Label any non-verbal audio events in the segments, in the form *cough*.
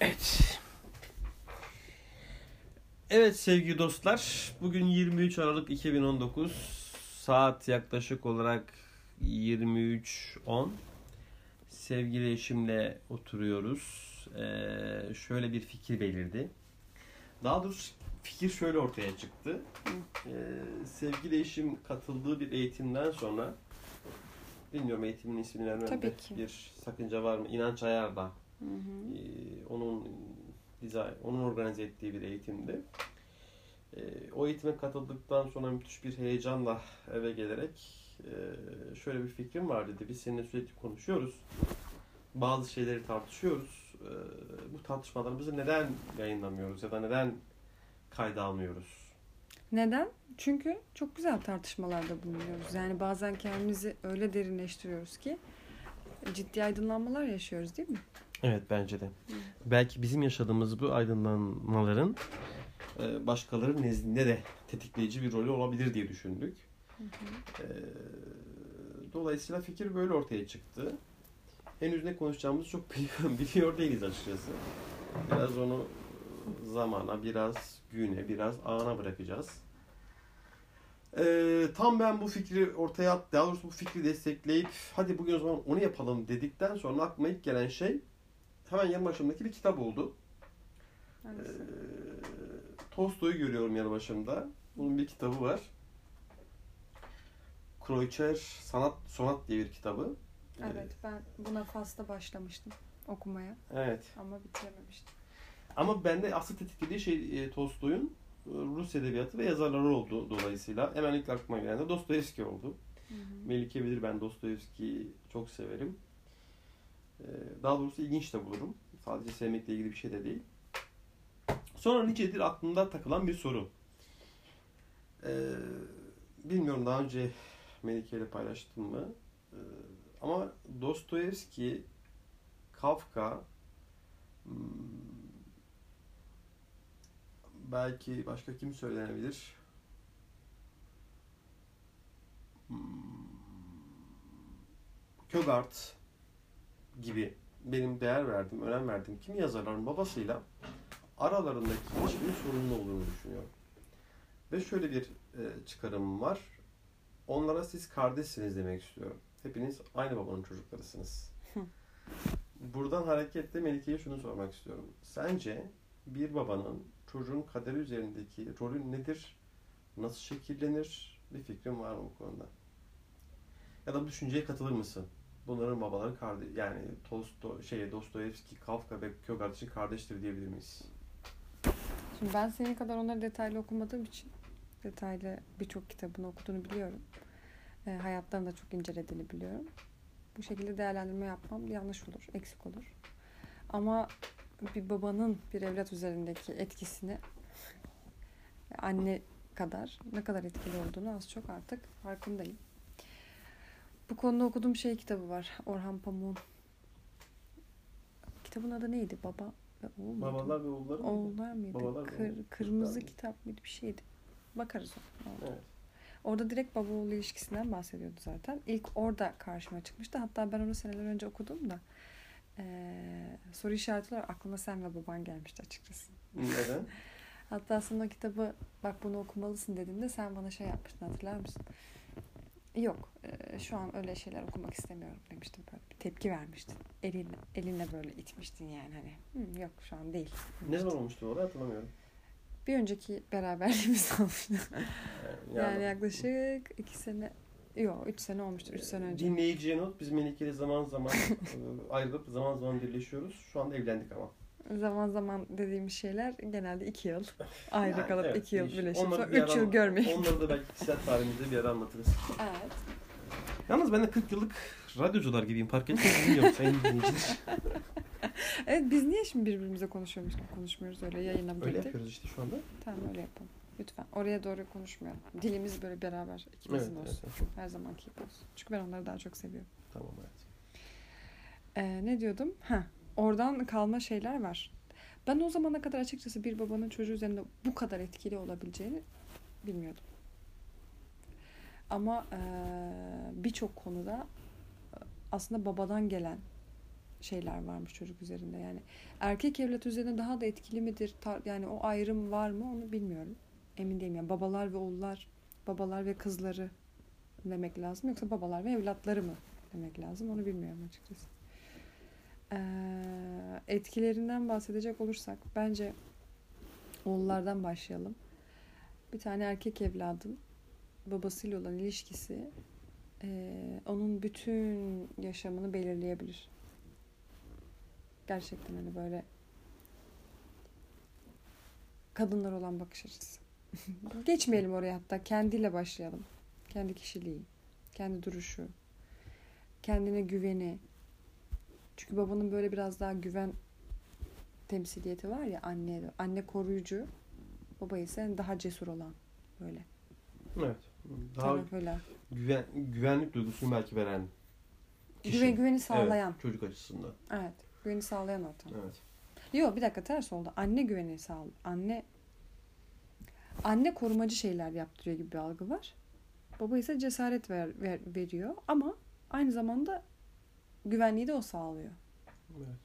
Evet. Evet sevgili dostlar. Bugün 23 Aralık 2019. Saat yaklaşık olarak 23.10. Sevgili eşimle oturuyoruz. Ee, şöyle bir fikir belirdi. Daha doğrusu fikir şöyle ortaya çıktı. Ee, sevgili eşim katıldığı bir eğitimden sonra bilmiyorum eğitimin ismini vermemde bir sakınca var mı? İnanç Ayar'da Hı hı. ee, onun dizayn, onun organize ettiği bir eğitimdi. Ee, o eğitime katıldıktan sonra müthiş bir heyecanla eve gelerek e, şöyle bir fikrim var dedi. Biz seninle sürekli konuşuyoruz. Bazı şeyleri tartışıyoruz. Ee, bu tartışmalarımızı neden yayınlamıyoruz ya da neden kayda almıyoruz? Neden? Çünkü çok güzel tartışmalarda bulunuyoruz. Yani bazen kendimizi öyle derinleştiriyoruz ki ciddi aydınlanmalar yaşıyoruz değil mi? Evet bence de. Belki bizim yaşadığımız bu aydınlanmaların e, başkaları nezdinde de tetikleyici bir rolü olabilir diye düşündük. E, Dolayısıyla fikir böyle ortaya çıktı. Henüz ne konuşacağımızı çok *laughs* biliyor, değiliz açıkçası. Biraz onu zamana, biraz güne, biraz ana bırakacağız. E, tam ben bu fikri ortaya at, daha doğrusu bu fikri destekleyip hadi bugün o zaman onu yapalım dedikten sonra aklıma ilk gelen şey hemen yanı başımdaki bir kitap oldu. Ee, Tolstoy'u görüyorum yanı başımda. Bunun bir kitabı var. Kreutzer Sanat Sonat diye bir kitabı. Ee, Evet ben buna Fas'ta başlamıştım okumaya Evet. ama bitirememiştim. Ama bende asıl tetiklediği şey e, Tolstoy'un e, Rus edebiyatı ve yazarları oldu dolayısıyla. Hemen ilk aklıma gelen de Dostoyevski oldu. Hı hı. Melike bilir ben Dostoyevski'yi çok severim. Ee, Daha doğrusu ilginç de bulurum. Sadece sevmekle ilgili bir şey de değil. Sonra nicedir aklımda takılan bir soru. Ee, bilmiyorum daha önce Melike ile paylaştım mı? Ee, ama Dostoyevski, Kafka, hmm, belki başka kim söylenebilir? Hmm, Kögart gibi benim değer verdiğim, önem verdiğim kimi yazarların babasıyla aralarındaki ilişkinin sorunlu olduğunu düşünüyorum. Ve şöyle bir e, çıkarımım var. Onlara siz kardeşsiniz demek istiyorum. Hepiniz aynı babanın çocuklarısınız. *laughs* Buradan hareketle Melike'ye şunu sormak istiyorum. Sence bir babanın çocuğun kaderi üzerindeki rolü nedir? Nasıl şekillenir? Bir fikrin var mı bu konuda? Ya da bu düşünceye katılır mısın? Bunların babaları kardeş, yani Tolstoy, şey, Dostoyevski, Kafka ve Kögart için kardeştir diyebilir miyiz? Şimdi ben senin kadar onları detaylı okumadığım için detaylı birçok kitabını okuduğunu biliyorum. E, hayatlarını da çok incelediğini biliyorum. Bu şekilde değerlendirme yapmam yanlış olur, eksik olur. Ama bir babanın bir evlat üzerindeki etkisini anne kadar ne kadar etkili olduğunu az çok artık farkındayım. Bu konuda okuduğum şey kitabı var. Orhan Pamuk'un. Kitabın adı neydi? Baba ve oğul muydu? Babalar ve oğulları mıydı? Oğullar mıydı? Babalar Kır- kırmızı kitap mıydı? Bir şeydi. Bakarız ona. Evet. Orada direkt baba oğul ilişkisinden bahsediyordu zaten. İlk orada karşıma çıkmıştı. Hatta ben onu seneler önce okudum da eee, soru işareti olarak aklıma sen ve baban gelmişti açıkçası. Neden? *laughs* Hatta aslında o kitabı bak bunu okumalısın dediğimde sen bana şey yapmıştın hatırlar mısın? Yok şu an öyle şeyler okumak istemiyorum demiştin böyle bir tepki vermiştin. Elinle, elinle böyle itmiştin yani hani "Hı, yok şu an değil. ne zaman olmuştu orada hatırlamıyorum. Bir önceki beraberliğimiz *laughs* olmuştu. *laughs* Yani, Yani yaklaşık iki sene yok üç sene olmuştur. Üç sene önce. Dinleyiciye not biz Melike ile zaman zaman *laughs* ayrılıp zaman zaman birleşiyoruz. Şu anda evlendik ama. Zaman zaman dediğimiz şeyler genelde iki yıl *laughs* ayrı Yani kalıp evet, iki yıl birleşip sonra bir üç yıl görmeyip. Onları da belki kişisel tarihimizde bir ara anlatırız. Evet. Yalnız ben de 40 yıllık radyocular gibiyim. Fark ettiniz mi bilmiyorum sayın *laughs* dinleyiciler. Evet biz niye şimdi birbirimize konuşuyormuş gibi konuşmuyoruz öyle yayına mı Öyle yapıyoruz işte şu anda. Tamam öyle yapalım. Lütfen. Oraya doğru konuşmayalım. Dilimiz böyle beraber ikimizin Evet, olsun. evet, evet. Her zamanki gibi olsun. Çünkü ben onları daha çok seviyorum. Tamam evet. Ee, ne diyordum? Ha, oradan kalma şeyler var. Ben o zamana kadar açıkçası bir babanın çocuğu üzerinde bu kadar etkili olabileceğini bilmiyordum. Ama eee, birçok konuda e, aslında babadan gelen şeyler varmış çocuk üzerinde. Yani erkek evlat üzerinde daha da etkili midir? Yani o ayrım var mı onu bilmiyorum. Emin değilim. Yani babalar ve oğullar, babalar ve kızları demek lazım yoksa babalar ve evlatları mı demek lazım onu bilmiyorum açıkçası. Ee, etkilerinden bahsedecek olursak bence oğullardan başlayalım. Bir tane erkek evladın babasıyla olan ilişkisi eee, onun bütün yaşamını belirleyebilir. Gerçekten hani böyle kadınlar olan bakış açısı. *laughs* Geçmeyelim oraya hatta kendiyle başlayalım. Kendi kişiliği, kendi duruşu, kendine güveni. Çünkü babanın böyle biraz daha güven temsiliyeti var ya anne anne koruyucu, baba ise daha cesur olan böyle. Evet. Daha Taraf öyle. güven, güvenlik duygusunu belki veren kişi. Güven, güveni sağlayan. Evet, çocuk açısından. Evet. Güveni sağlayan ortam. Evet. Yok bir dakika ters oldu. Anne güveni sağ Anne anne korumacı şeyler yaptırıyor gibi bir algı var. Baba ise cesaret ver, ver- veriyor ama aynı zamanda güvenliği de o sağlıyor. Evet.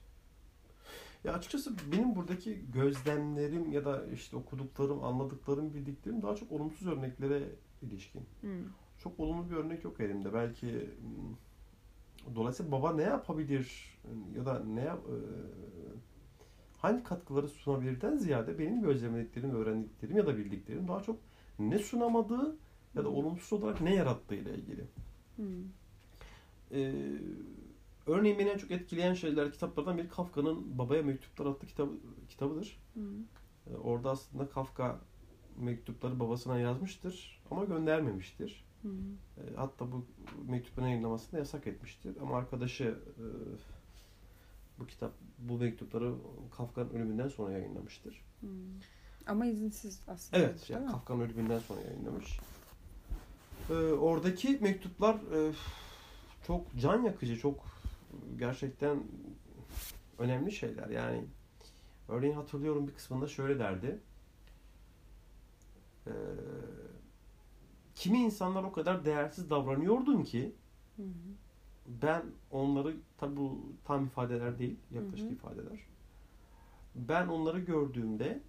Ya açıkçası benim buradaki gözlemlerim ya da işte okuduklarım, anladıklarım, bildiklerim daha çok olumsuz örneklere ilişkin. Çok olumlu bir örnek yok elimde. Belki hmm, dolayısıyla baba ne yapabilir ya da ne yap, hangi katkıları sunabilirden ziyade benim gözlemlediklerim, öğrendiklerim ya da bildiklerim daha çok ne sunamadığı ya da olumsuz olarak ne yarattığı ile ilgili. Hmm. Ee, örneğin beni en çok etkileyen şeyler kitaplardan biri Kafka'nın Babaya Mektuplar adlı kitabı, kitabıdır. Hmm. Ee, orada aslında Kafka mektupları babasına yazmıştır ama göndermemiştir. Hmm. Ee, hatta bu mektupların yayınlamasını da yasak etmiştir. Ama arkadaşı e, bu kitap, bu mektupları Kafka'nın ölümünden sonra yayınlamıştır. Hmm. Ama izinsiz aslında. Evet, yani? Kafka'nın ölümünden sonra yayınlamış. Ee, oradaki mektuplar e, çok can yakıcı, çok gerçekten önemli şeyler. Yani örneğin hatırlıyorum bir kısmında şöyle derdi. Ee, kimi insanlar o kadar değersiz davranıyordun ki Hı hı. ben onları tabi bu tam ifadeler değil, yaklaşık Hı hı. ifadeler. Ben onları gördüğümde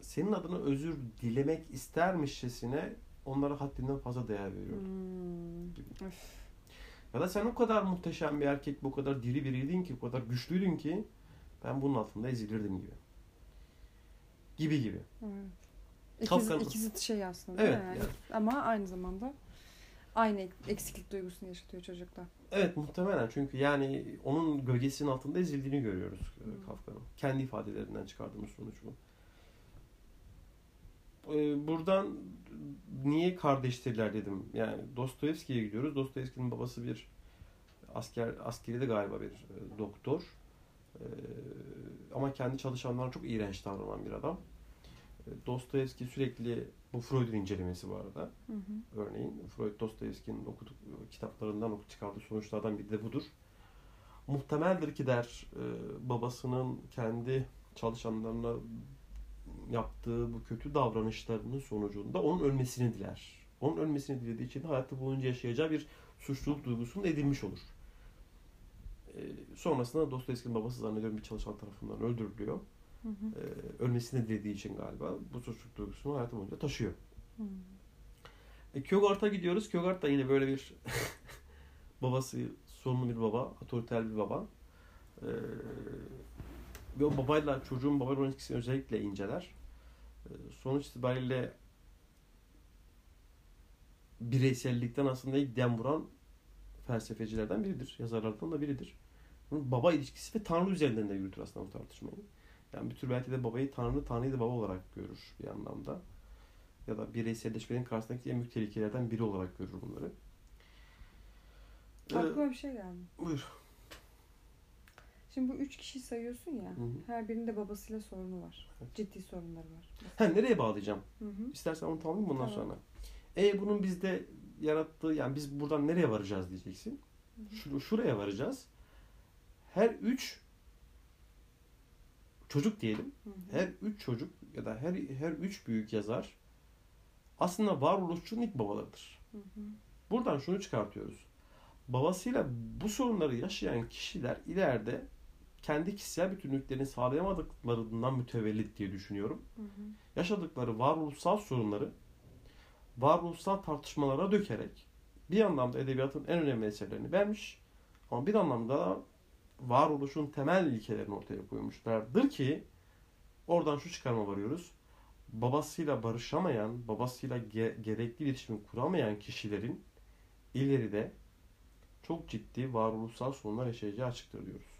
senin adına özür dilemek istermişçesine onlara haddinden fazla değer veriyordum. Hmm. Öf. Ya da sen o kadar muhteşem bir erkek, bu kadar diri biriydin ki, o kadar güçlüydün ki ben bunun altında ezilirdim gibi. Gibi gibi. Evet. İki, Kafka'nın- iki zıt şey aslında Evet? Yani? yani. Ama aynı zamanda aynı ek- eksiklik duygusunu yaşatıyor çocuklar. Evet muhtemelen çünkü yani onun gölgesinin altında ezildiğini görüyoruz Hmm. Kafka'nın. Kendi ifadelerinden çıkardığımız sonuç bu. Ee, Buradan niye kardeştirler dedim. Yani Dostoyevski'ye gidiyoruz. Dostoyevski'nin babası bir asker, askeri de galiba bir e, doktor. Ee, Ama kendi çalışanlarına çok iğrenç davranan bir adam. Dostoyevski sürekli bu Freud'un incelemesi bu arada. Hı hı. Örneğin Freud Dostoyevski'nin okuduk kitaplarından okut çıkardığı sonuçlardan biri de budur. Muhtemeldir ki der e, babasının kendi çalışanlarına yaptığı bu kötü davranışlarının sonucunda onun ölmesini diler. Onun ölmesini dilediği için hayatı boyunca yaşayacağı bir suçluluk duygusunun edilmiş olur. E, sonrasında Dostoyevski'nin babası zannediyorum bir çalışan tarafından öldürülüyor. Hı hı. E, ölmesini dilediği için galiba bu suçluluk duygusunu hayatı boyunca taşıyor. Hmm. E, Kyogart'a gidiyoruz. Kyogart da yine böyle bir *laughs* babası sorunlu bir baba, otoriter bir baba. Ee, ve o babayla çocuğun babayla olan ilişkisini özellikle inceler. Ee, sonuç itibariyle bireysellikten aslında ilk dem vuran felsefecilerden biridir. Yazarlardan da biridir. Bunun baba ilişkisi ve Tanrı üzerinden de yürütür aslında bu tartışmayı. Yani bir tür belki de babayı Tanrı, Tanrı'yı da baba olarak görür bir anlamda ya da bireyselleşmenin karşısındaki en büyük tehlikelerden biri olarak görür bunları. Ee, Aklıma bir şey geldi. buyur. Şimdi bu üç kişi sayıyorsun ya. Hı hı. Her birinde babasıyla sorunu var. Evet. Ciddi sorunları var. Ha, nereye bağlayacağım? Hı hı. İstersen onu tamamlayayım bundan Tamam. sonra. E bunun bizde yarattığı yani biz buradan nereye varacağız diyeceksin. Hı hı. Şu, şuraya varacağız. Her üç çocuk diyelim. Hı hı. Her üç çocuk ya da her her üç büyük yazar aslında varoluşçunun ilk babalarıdır. Hı hı. Buradan şunu çıkartıyoruz. babasıyla bu sorunları yaşayan kişiler ileride kendi kişisel bütünlüklerini sağlayamadıklarından mütevellit diye düşünüyorum. Hı hı. Yaşadıkları varoluşsal sorunları varoluşsal tartışmalara dökerek bir anlamda edebiyatın en önemli eserlerini vermiş ama bir anlamda da varoluşun temel ilkelerini ortaya koymuşlardır ki oradan şu çıkarma varıyoruz. Babasıyla barışamayan, babasıyla ge- gerekli iletişimi kuramayan kişilerin ileride çok ciddi varoluşsal sorunlar yaşayacağı açıktır diyoruz.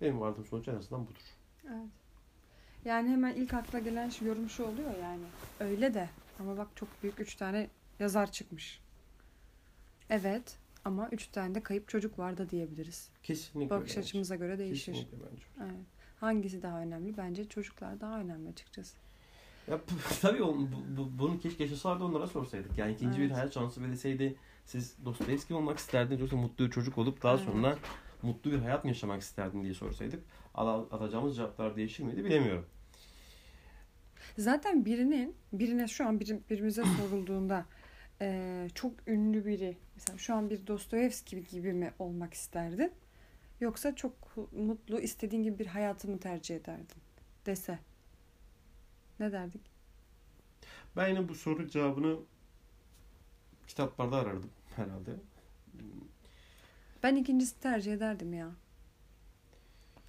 Benim vardığım sonuç en azından budur. Evet. Yani hemen ilk akla gelen şu yorum şu oluyor yani. Öyle de ama bak çok büyük üç tane yazar çıkmış. Evet ama üç tane de kayıp çocuk var da diyebiliriz. Kesinlikle Bakış öyle. açımıza göre değişir. Kesinlikle bence. Evet. Hangisi daha önemli? Bence çocuklar daha önemli açıkçası. Ya *laughs* tabii on, bu, bu- bunu keşke yaşasalardı onlara sorsaydık. Yani ikinci bir Evet. hayat şansı verilseydi siz Dostoyevski olmak isterdiniz yoksa mutlu bir çocuk olup daha Evet. sonra mutlu bir hayat mı yaşamak isterdin diye sorsaydık alacağımız cevaplar değişir miydi bilemiyorum. Zaten birinin, birine şu an bir, birimize sorulduğunda eee, çok ünlü biri, mesela şu an bir Dostoyevski gibi mi olmak isterdin? Yoksa çok mutlu, istediğin gibi bir hayatı mı tercih ederdin? Dese. Ne derdik? Ben yine bu soru cevabını kitaplarda arardım herhalde. Ben ikincisi tercih ederdim ya.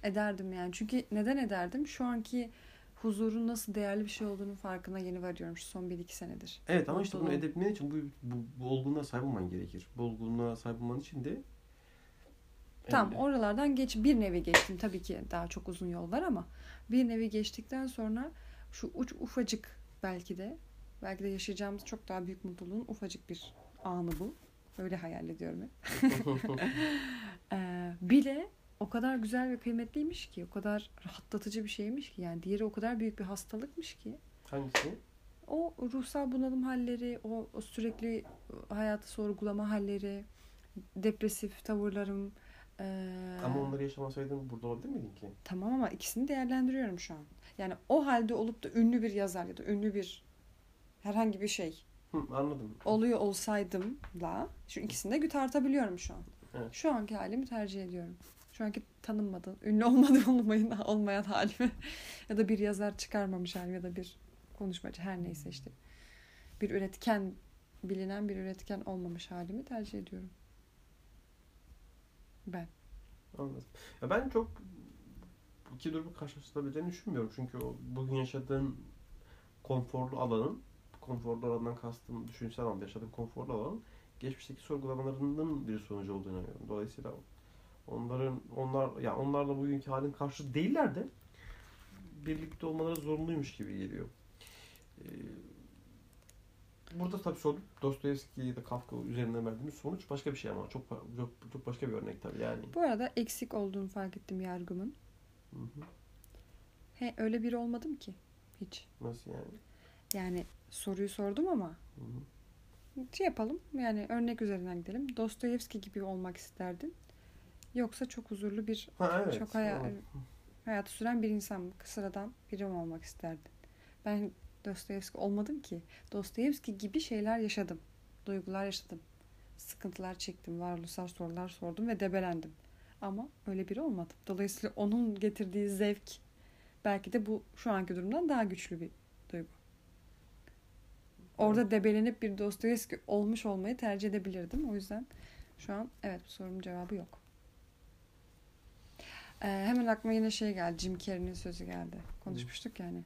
Ederdim yani. Çünkü neden ederdim? Şu anki huzurun nasıl değerli bir şey olduğunun farkına yeni varıyorum şu son 1-2 senedir. Evet ama işte bunu edebilmen için bu, bu, bu olgunluğa sahip olman gerekir. Bu olgunluğa sahip olman için de Tamam Yani- oralardan geç bir nevi geçtim tabii ki daha çok uzun yol var ama bir nevi geçtikten sonra şu uç ufacık belki de belki de yaşayacağımız çok daha büyük mutluluğun ufacık bir anı bu. Öyle hayal ediyorum hep. *laughs* *laughs* Ee, bile o kadar güzel ve kıymetliymiş ki, o kadar rahatlatıcı bir şeymiş ki yani diğeri o kadar büyük bir hastalıkmış ki Hangisi? o ruhsal bunalım halleri, o, o sürekli hayatı sorgulama halleri, depresif tavırlarım, ee, Ama onları yaşamasaydın burada olabilir miydin ki? Tamam ama ikisini değerlendiriyorum şu an. Yani o halde olup da ünlü bir yazar ya da ünlü bir herhangi bir şey Hı, anladım. oluyor olsaydımla şu ikisini de tartabiliyorum şu an. Evet. Şu anki halimi tercih ediyorum. Şu anki tanınmadan, ünlü olmadan *laughs* olmayın, olmayan halimi ya da bir yazar çıkarmamış halim ya da bir konuşmacı her neyse işte. Bir üretken, bilinen bir üretken olmamış halimi tercih ediyorum. Ben. Anladım. Ya ben çok iki durumu karşılaştırabileceğini düşünmüyorum. Çünkü o bugün yaşadığın konforlu alanın, konforlu alandan kastım düşünsel anlamda yaşadığın konforlu alanın geçmişteki sorgulamalarının bir sonucu olduğunu inanıyorum. Dolayısıyla onların onlar ya onlarla bugünkü halin karşı değiller de birlikte olmaları zorunluymuş gibi geliyor. Ee, burada tabii soru Dostoyevski ya da Kafka üzerinden verdiğimiz sonuç başka bir şey ama çok çok, çok başka bir örnek tabii yani. Bu arada eksik olduğunu fark ettim yargımın. Hı hı. He öyle biri olmadım ki. Hiç. Nasıl yani? Yani soruyu sordum ama Hı hı. şey yapalım. Yani örnek üzerinden gidelim. Dostoyevski gibi olmak isterdin. Yoksa çok huzurlu bir Ha evet. çok haya- hayatı süren bir insan mı? Sıradan biri mi olmak isterdin? Ben Dostoyevski olmadım ki. Dostoyevski gibi şeyler yaşadım. Duygular yaşadım. Sıkıntılar çektim. Varoluşsal sorular sordum ve debelendim. Ama öyle biri olmadım. Dolayısıyla onun getirdiği zevk belki de bu şu anki durumdan daha güçlü bir duygu. Orada debelenip bir Dostoyevski olmuş olmayı tercih edebilirdim. O yüzden şu an evet bu sorunun cevabı yok. Ee, hemen aklıma yine şey geldi. Jim Carrey'nin sözü geldi. Konuşmuştuk yani.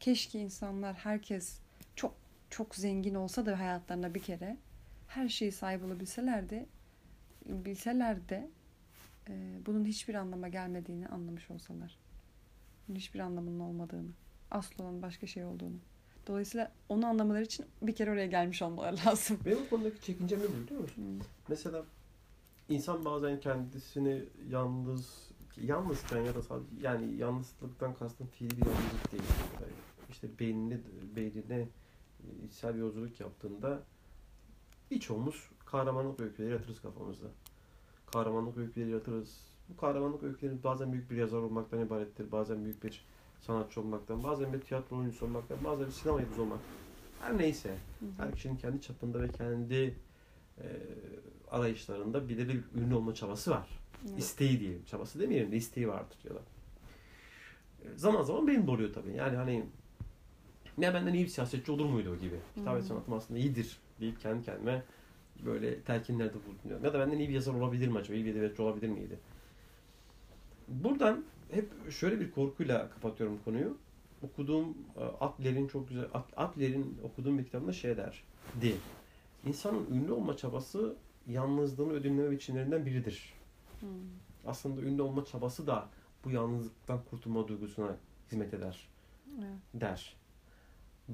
Keşke insanlar herkes çok çok zengin olsa da hayatlarında bir kere her şeyi sahip olabilselerdi bilseler de e, bunun hiçbir anlama gelmediğini anlamış olsalar. Hiçbir anlamının olmadığını. Asıl olan başka şey olduğunu. Dolayısıyla onu anlamaları için bir kere oraya gelmiş olmaları *laughs* lazım. Benim bu konudaki çekincem ne biliyor musun? Hmm. Mesela insan bazen kendisini yalnız yalnızken ya da sadece yani yalnızlıktan kastım fiili bir yalnızlık değil. Yani işte beynine, beynine içsel bir yolculuk yaptığında birçoğumuz kahramanlık öyküleri yaratırız kafamızda. Kahramanlık öyküleri yaratırız. Bu kahramanlık öyküleri bazen büyük bir yazar olmaktan ibarettir. Bazen büyük bir sanatçı olmaktan, bazen bir tiyatro oyuncusu olmaktan, bazen bir sinema yıldızı olmak. Her neyse. Hı hı. Her kişinin kendi çapında ve kendi e, arayışlarında de bir ünlü olma çabası var. Evet. İsteği diyelim. Çabası demeyelim de isteği vardır ya da. E, Zaman zaman benim de oluyor tabii. Yani hani ya benden iyi bir siyasetçi olur muydu o gibi. Kitap ve sanatım aslında iyidir deyip kendi kendime böyle telkinlerde bulunuyorum. Ya da benden iyi bir yazar olabilir mi acaba? İyi bir edebiyatçı olabilir miydi? Buradan hep şöyle bir korkuyla kapatıyorum konuyu. Okuduğum e, Adler'in çok güzel Adler'in okuduğum bir kitabında şey der. Di. İnsanın ünlü olma çabası yalnızlığını ödünleme biçimlerinden biridir. Hmm. Aslında ünlü olma çabası da bu yalnızlıktan kurtulma duygusuna hizmet eder Evet. der.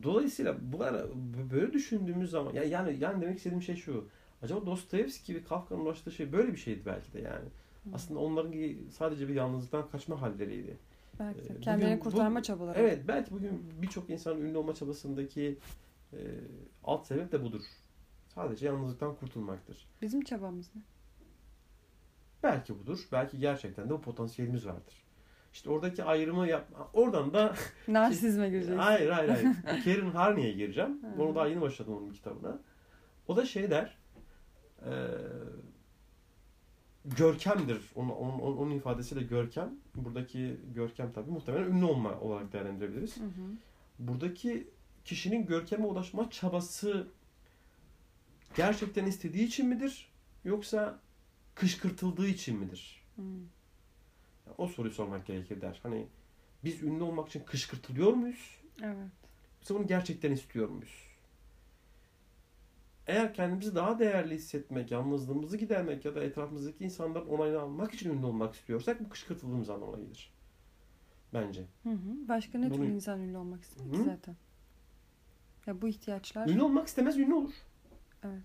Dolayısıyla bu ara böyle düşündüğümüz zaman ya yani yani demek istediğim şey şu. Acaba Dostoyevski gibi Kafka'nın ulaştığı şey böyle bir şeydi belki de yani. Hmm. Aslında onların sadece bir yalnızlıktan kaçma halleriydi. Belki de. Ee, Kendilerini bugün bu- kurtarma çabaları. Evet belki bugün birçok insanın ünlü olma çabasındaki e, alt sebep de budur. Sadece yalnızlıktan kurtulmaktır. Bizim çabamız ne? Belki budur. Belki gerçekten de bu potansiyelimiz vardır. İşte oradaki ayrımı yapma. Oradan da *laughs* Narsizme gireceksin. hayır hayır hayır. *laughs* Karen Harney'e gireceğim. Onu daha yeni başladım onun kitabına. O da şey der. E, görkemdir. Onun, onun, onun, ifadesiyle görkem. Buradaki görkem tabii muhtemelen ünlü olma olarak değerlendirebiliriz. Hı hı. buradaki kişinin görkeme ulaşma çabası gerçekten istediği için midir? Yoksa kışkırtıldığı için midir? Hmm. O soruyu sormak gerekir der. Hani biz ünlü olmak için kışkırtılıyor muyuz? Evet. Yoksa bunu gerçekten istiyor muyuz? Eğer kendimizi daha değerli hissetmek, yalnızlığımızı gidermek ya da etrafımızdaki insanların onayını almak için ünlü olmak istiyorsak bu kışkırtıldığımız anlamına gelir. Bence. Hı hı. Başka ne tür Bunu- insan ünlü olmak ister ki zaten? Ya bu ihtiyaçlar Ünlü olmak istemez, ünlü olur. evet. Yani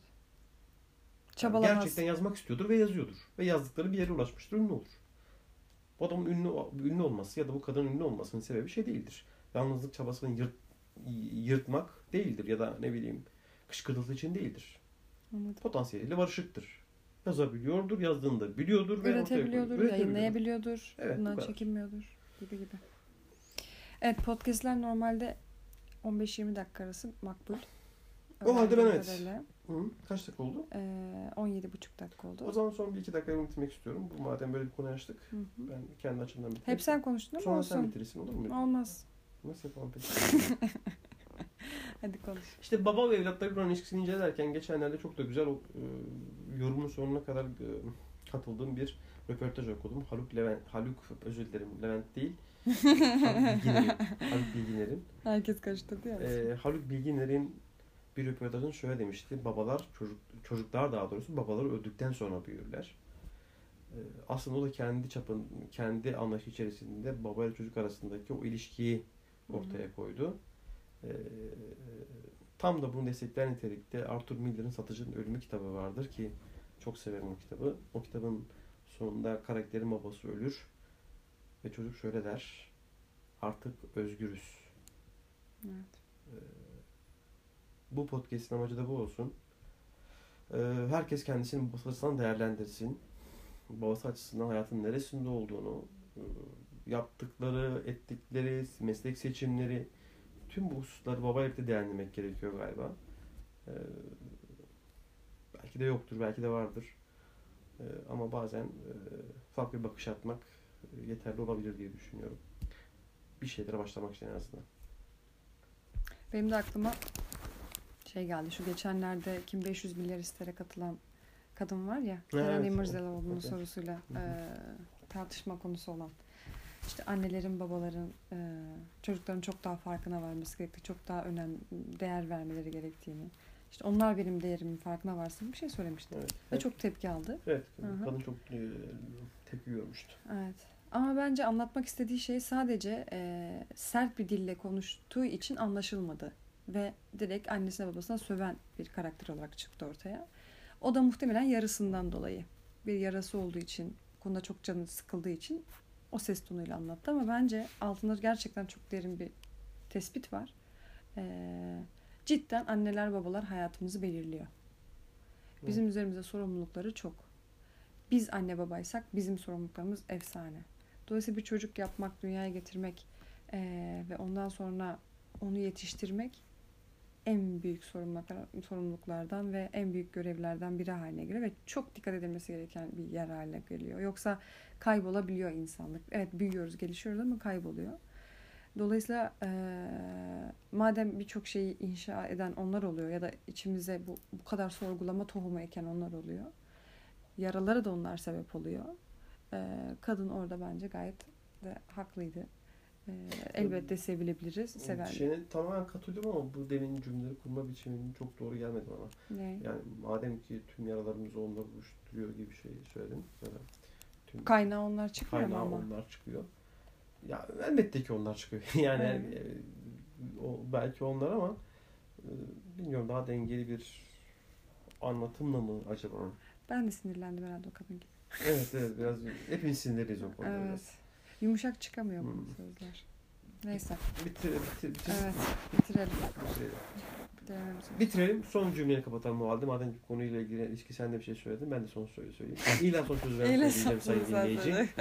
Çabalamaz. gerçekten yazmak istiyordur ve yazıyordur. Ve yazdıkları bir yere ulaşmıştır, ünlü olur. Bu adamın ünlü, ünlü olması ya da bu kadının ünlü olmasının sebebi şey değildir. Yalnızlık çabasını yırt, yırtmak değildir ya da ne bileyim kışkırtıldığı için değildir. Anladım. Potansiyeliyle barışıktır. Yazabiliyordur, yazdığını da biliyordur ve. Üretebiliyordur, yayınlayabiliyordur, Evet, bu bundan çekinmiyordur gibi gibi. Evet podcastler normalde 15-20 dakika arası makbul. O halde ben evet. kadarıyla, Hı, kaç dakika oldu? eee, 17,5 dakika oldu. O zaman son bir iki dakika bitirmek istiyorum. Bu madem böyle bir konu açtık. Hı hı. Ben kendi açımdan bitireyim. Hep sen konuştun ama Sonra sen olsun. bitirirsin olur mu? Olmaz. Nasıl yapalım peki? *laughs* Hadi konuş. İşte baba ve evlatları kuran ilişkisini incelerken geçenlerde çok da güzel o, e, yorumun sonuna kadar e, katıldığım bir röportaj okudum. Haluk Levent, Haluk özür dilerim Levent değil. Haluk Bilginer'in. Haluk Bilginer'in. Herkes karıştırdı ya. E, Haluk Bilginer'in bir röportajında şöyle demişti. Babalar, çocuk, çocuklar daha doğrusu babaları öldükten sonra büyürler. E, aslında o da kendi çapın, kendi anlayışı içerisinde baba ile çocuk arasındaki o ilişkiyi ortaya koydu. Ee, tam da bunu destekleyen nitelikte Arthur Miller'ın Satıcının Ölümü kitabı vardır ki çok severim o kitabı. O kitabın sonunda karakterin babası ölür ve çocuk şöyle der. Artık özgürüz. Evet. Bu podcast'in amacı da bu olsun. Ee, herkes kendisini babası açısından değerlendirsin. Babası açısından hayatın neresinde olduğunu, e, yaptıkları, ettikleri, meslek seçimleri, tüm bu hususları babayla birlikte değerlendirmek gerekiyor galiba. Ee, belki de yoktur, belki de vardır. Ee, ama bazen e, farklı bir bakış atmak e, yeterli olabilir diye düşünüyorum. Bir şeylere başlamak için en azından. Benim de aklıma şey geldi. Şu geçenlerde kim 500 milyar istere katılan kadın var ya. Evet, İmirzalıoğlu'nun evet. sorusuyla e, tartışma konusu olan. İşte annelerin, babaların e, çocukların çok daha farkına varması gerektiği, çok daha önem, değer vermeleri gerektiğini. İşte onlar benim değerimin farkına varsın bir şey söylemişti. Evet. Ve çok tepki aldı. Evet, kadın çok e, tepki görmüştü. Evet. Ama bence anlatmak istediği şey sadece e, sert bir dille konuştuğu için anlaşılmadı. Ve direkt annesine babasına söven bir karakter olarak çıktı ortaya. O da muhtemelen yarısından dolayı. Bir yarası olduğu için, konuda çok canı sıkıldığı için o ses tonuyla anlattı. Ama bence altında gerçekten çok derin bir tespit var. E, cidden anneler babalar hayatımızı belirliyor. Bizim üzerimize sorumlulukları çok. Biz anne babaysak bizim sorumluluklarımız efsane. Dolayısıyla bir çocuk yapmak, dünyaya getirmek eee, ve ondan sonra onu yetiştirmek en büyük sorumluluklardan ve en büyük görevlerden biri haline geliyor ve çok dikkat edilmesi gereken bir yer haline geliyor. Yoksa kaybolabiliyor insanlık. Evet büyüyoruz, gelişiyoruz ama kayboluyor. Dolayısıyla e, madem birçok şeyi inşa eden onlar oluyor ya da içimize bu, bu kadar sorgulama tohumu eken onlar oluyor. Yaraları da onlar sebep oluyor. E, kadın orada bence gayet de haklıydı. E, elbette sevilebiliriz, sever. Şeyine tamamen katılıyorum ama bu demin cümleleri kurma biçiminin çok doğru gelmedi bana. Ne? Yani madem ki tüm yaralarımızı onlar oluşturuyor gibi bir şey söyledin. Sonra tüm Kaynağı onlar çıkıyor kaynağı ama. onlar çıkıyor. Ya elbette ki onlar çıkıyor. *laughs* yani Evet. e, o belki onlar ama e, bilmiyorum daha dengeli bir anlatımla mı acaba? Ben de sinirlendim herhalde o kadın gibi. Evet evet biraz hepimiz sinirleriz o konuda Evet. biraz. Yumuşak çıkamıyor bu Hmm. sözler. Neyse. Bitir, bitir, bitir, Evet. Bitirelim. bitirelim. Bitirelim. Bitirelim. Son cümleyi kapatalım o halde. Madem konuyla ilgili ilişki sen de bir şey söyledin. Ben de son söyle söyleyeyim. *laughs* İlan son sözü ben söyleyeceğim sayın dinleyici. *laughs*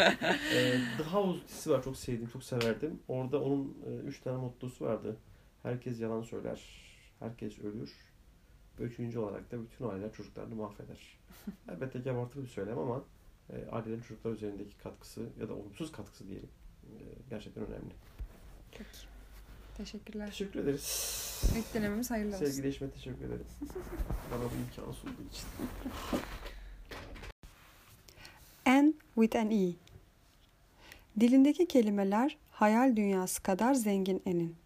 Ee, The House dizisi var. Çok sevdim. Çok severdim. Orada onun e, üç tane mottosu vardı. Herkes yalan söyler. Herkes ölür. Ve üçüncü olarak da bütün aileler çocuklarını mahveder. *laughs* Elbette ki abartılı bir söylem ama e, ailelerin çocuklar üzerindeki katkısı ya da olumsuz katkısı diyelim. e, gerçekten önemli. Peki. Teşekkürler. Teşekkür ederiz. İlk denememiz hayırlı olsun. Sevgili eşime teşekkür ederim. *laughs* Bana bu imkanı sunduğu için. N with an E. Dilindeki kelimeler hayal dünyası kadar zengin N'in.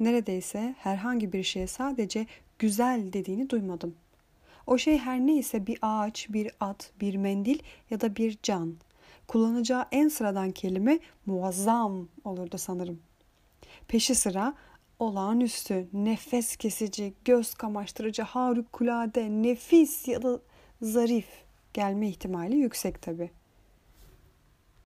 Neredeyse herhangi bir şeye sadece güzel dediğini duymadım. O şey her neyse bir ağaç, bir at, bir mendil ya da bir can. Kullanacağı en sıradan kelime muazzam olurdu sanırım. Peşi sıra olağanüstü, nefes kesici, göz kamaştırıcı, harikulade, nefis ya da zarif gelme ihtimali yüksek tabii.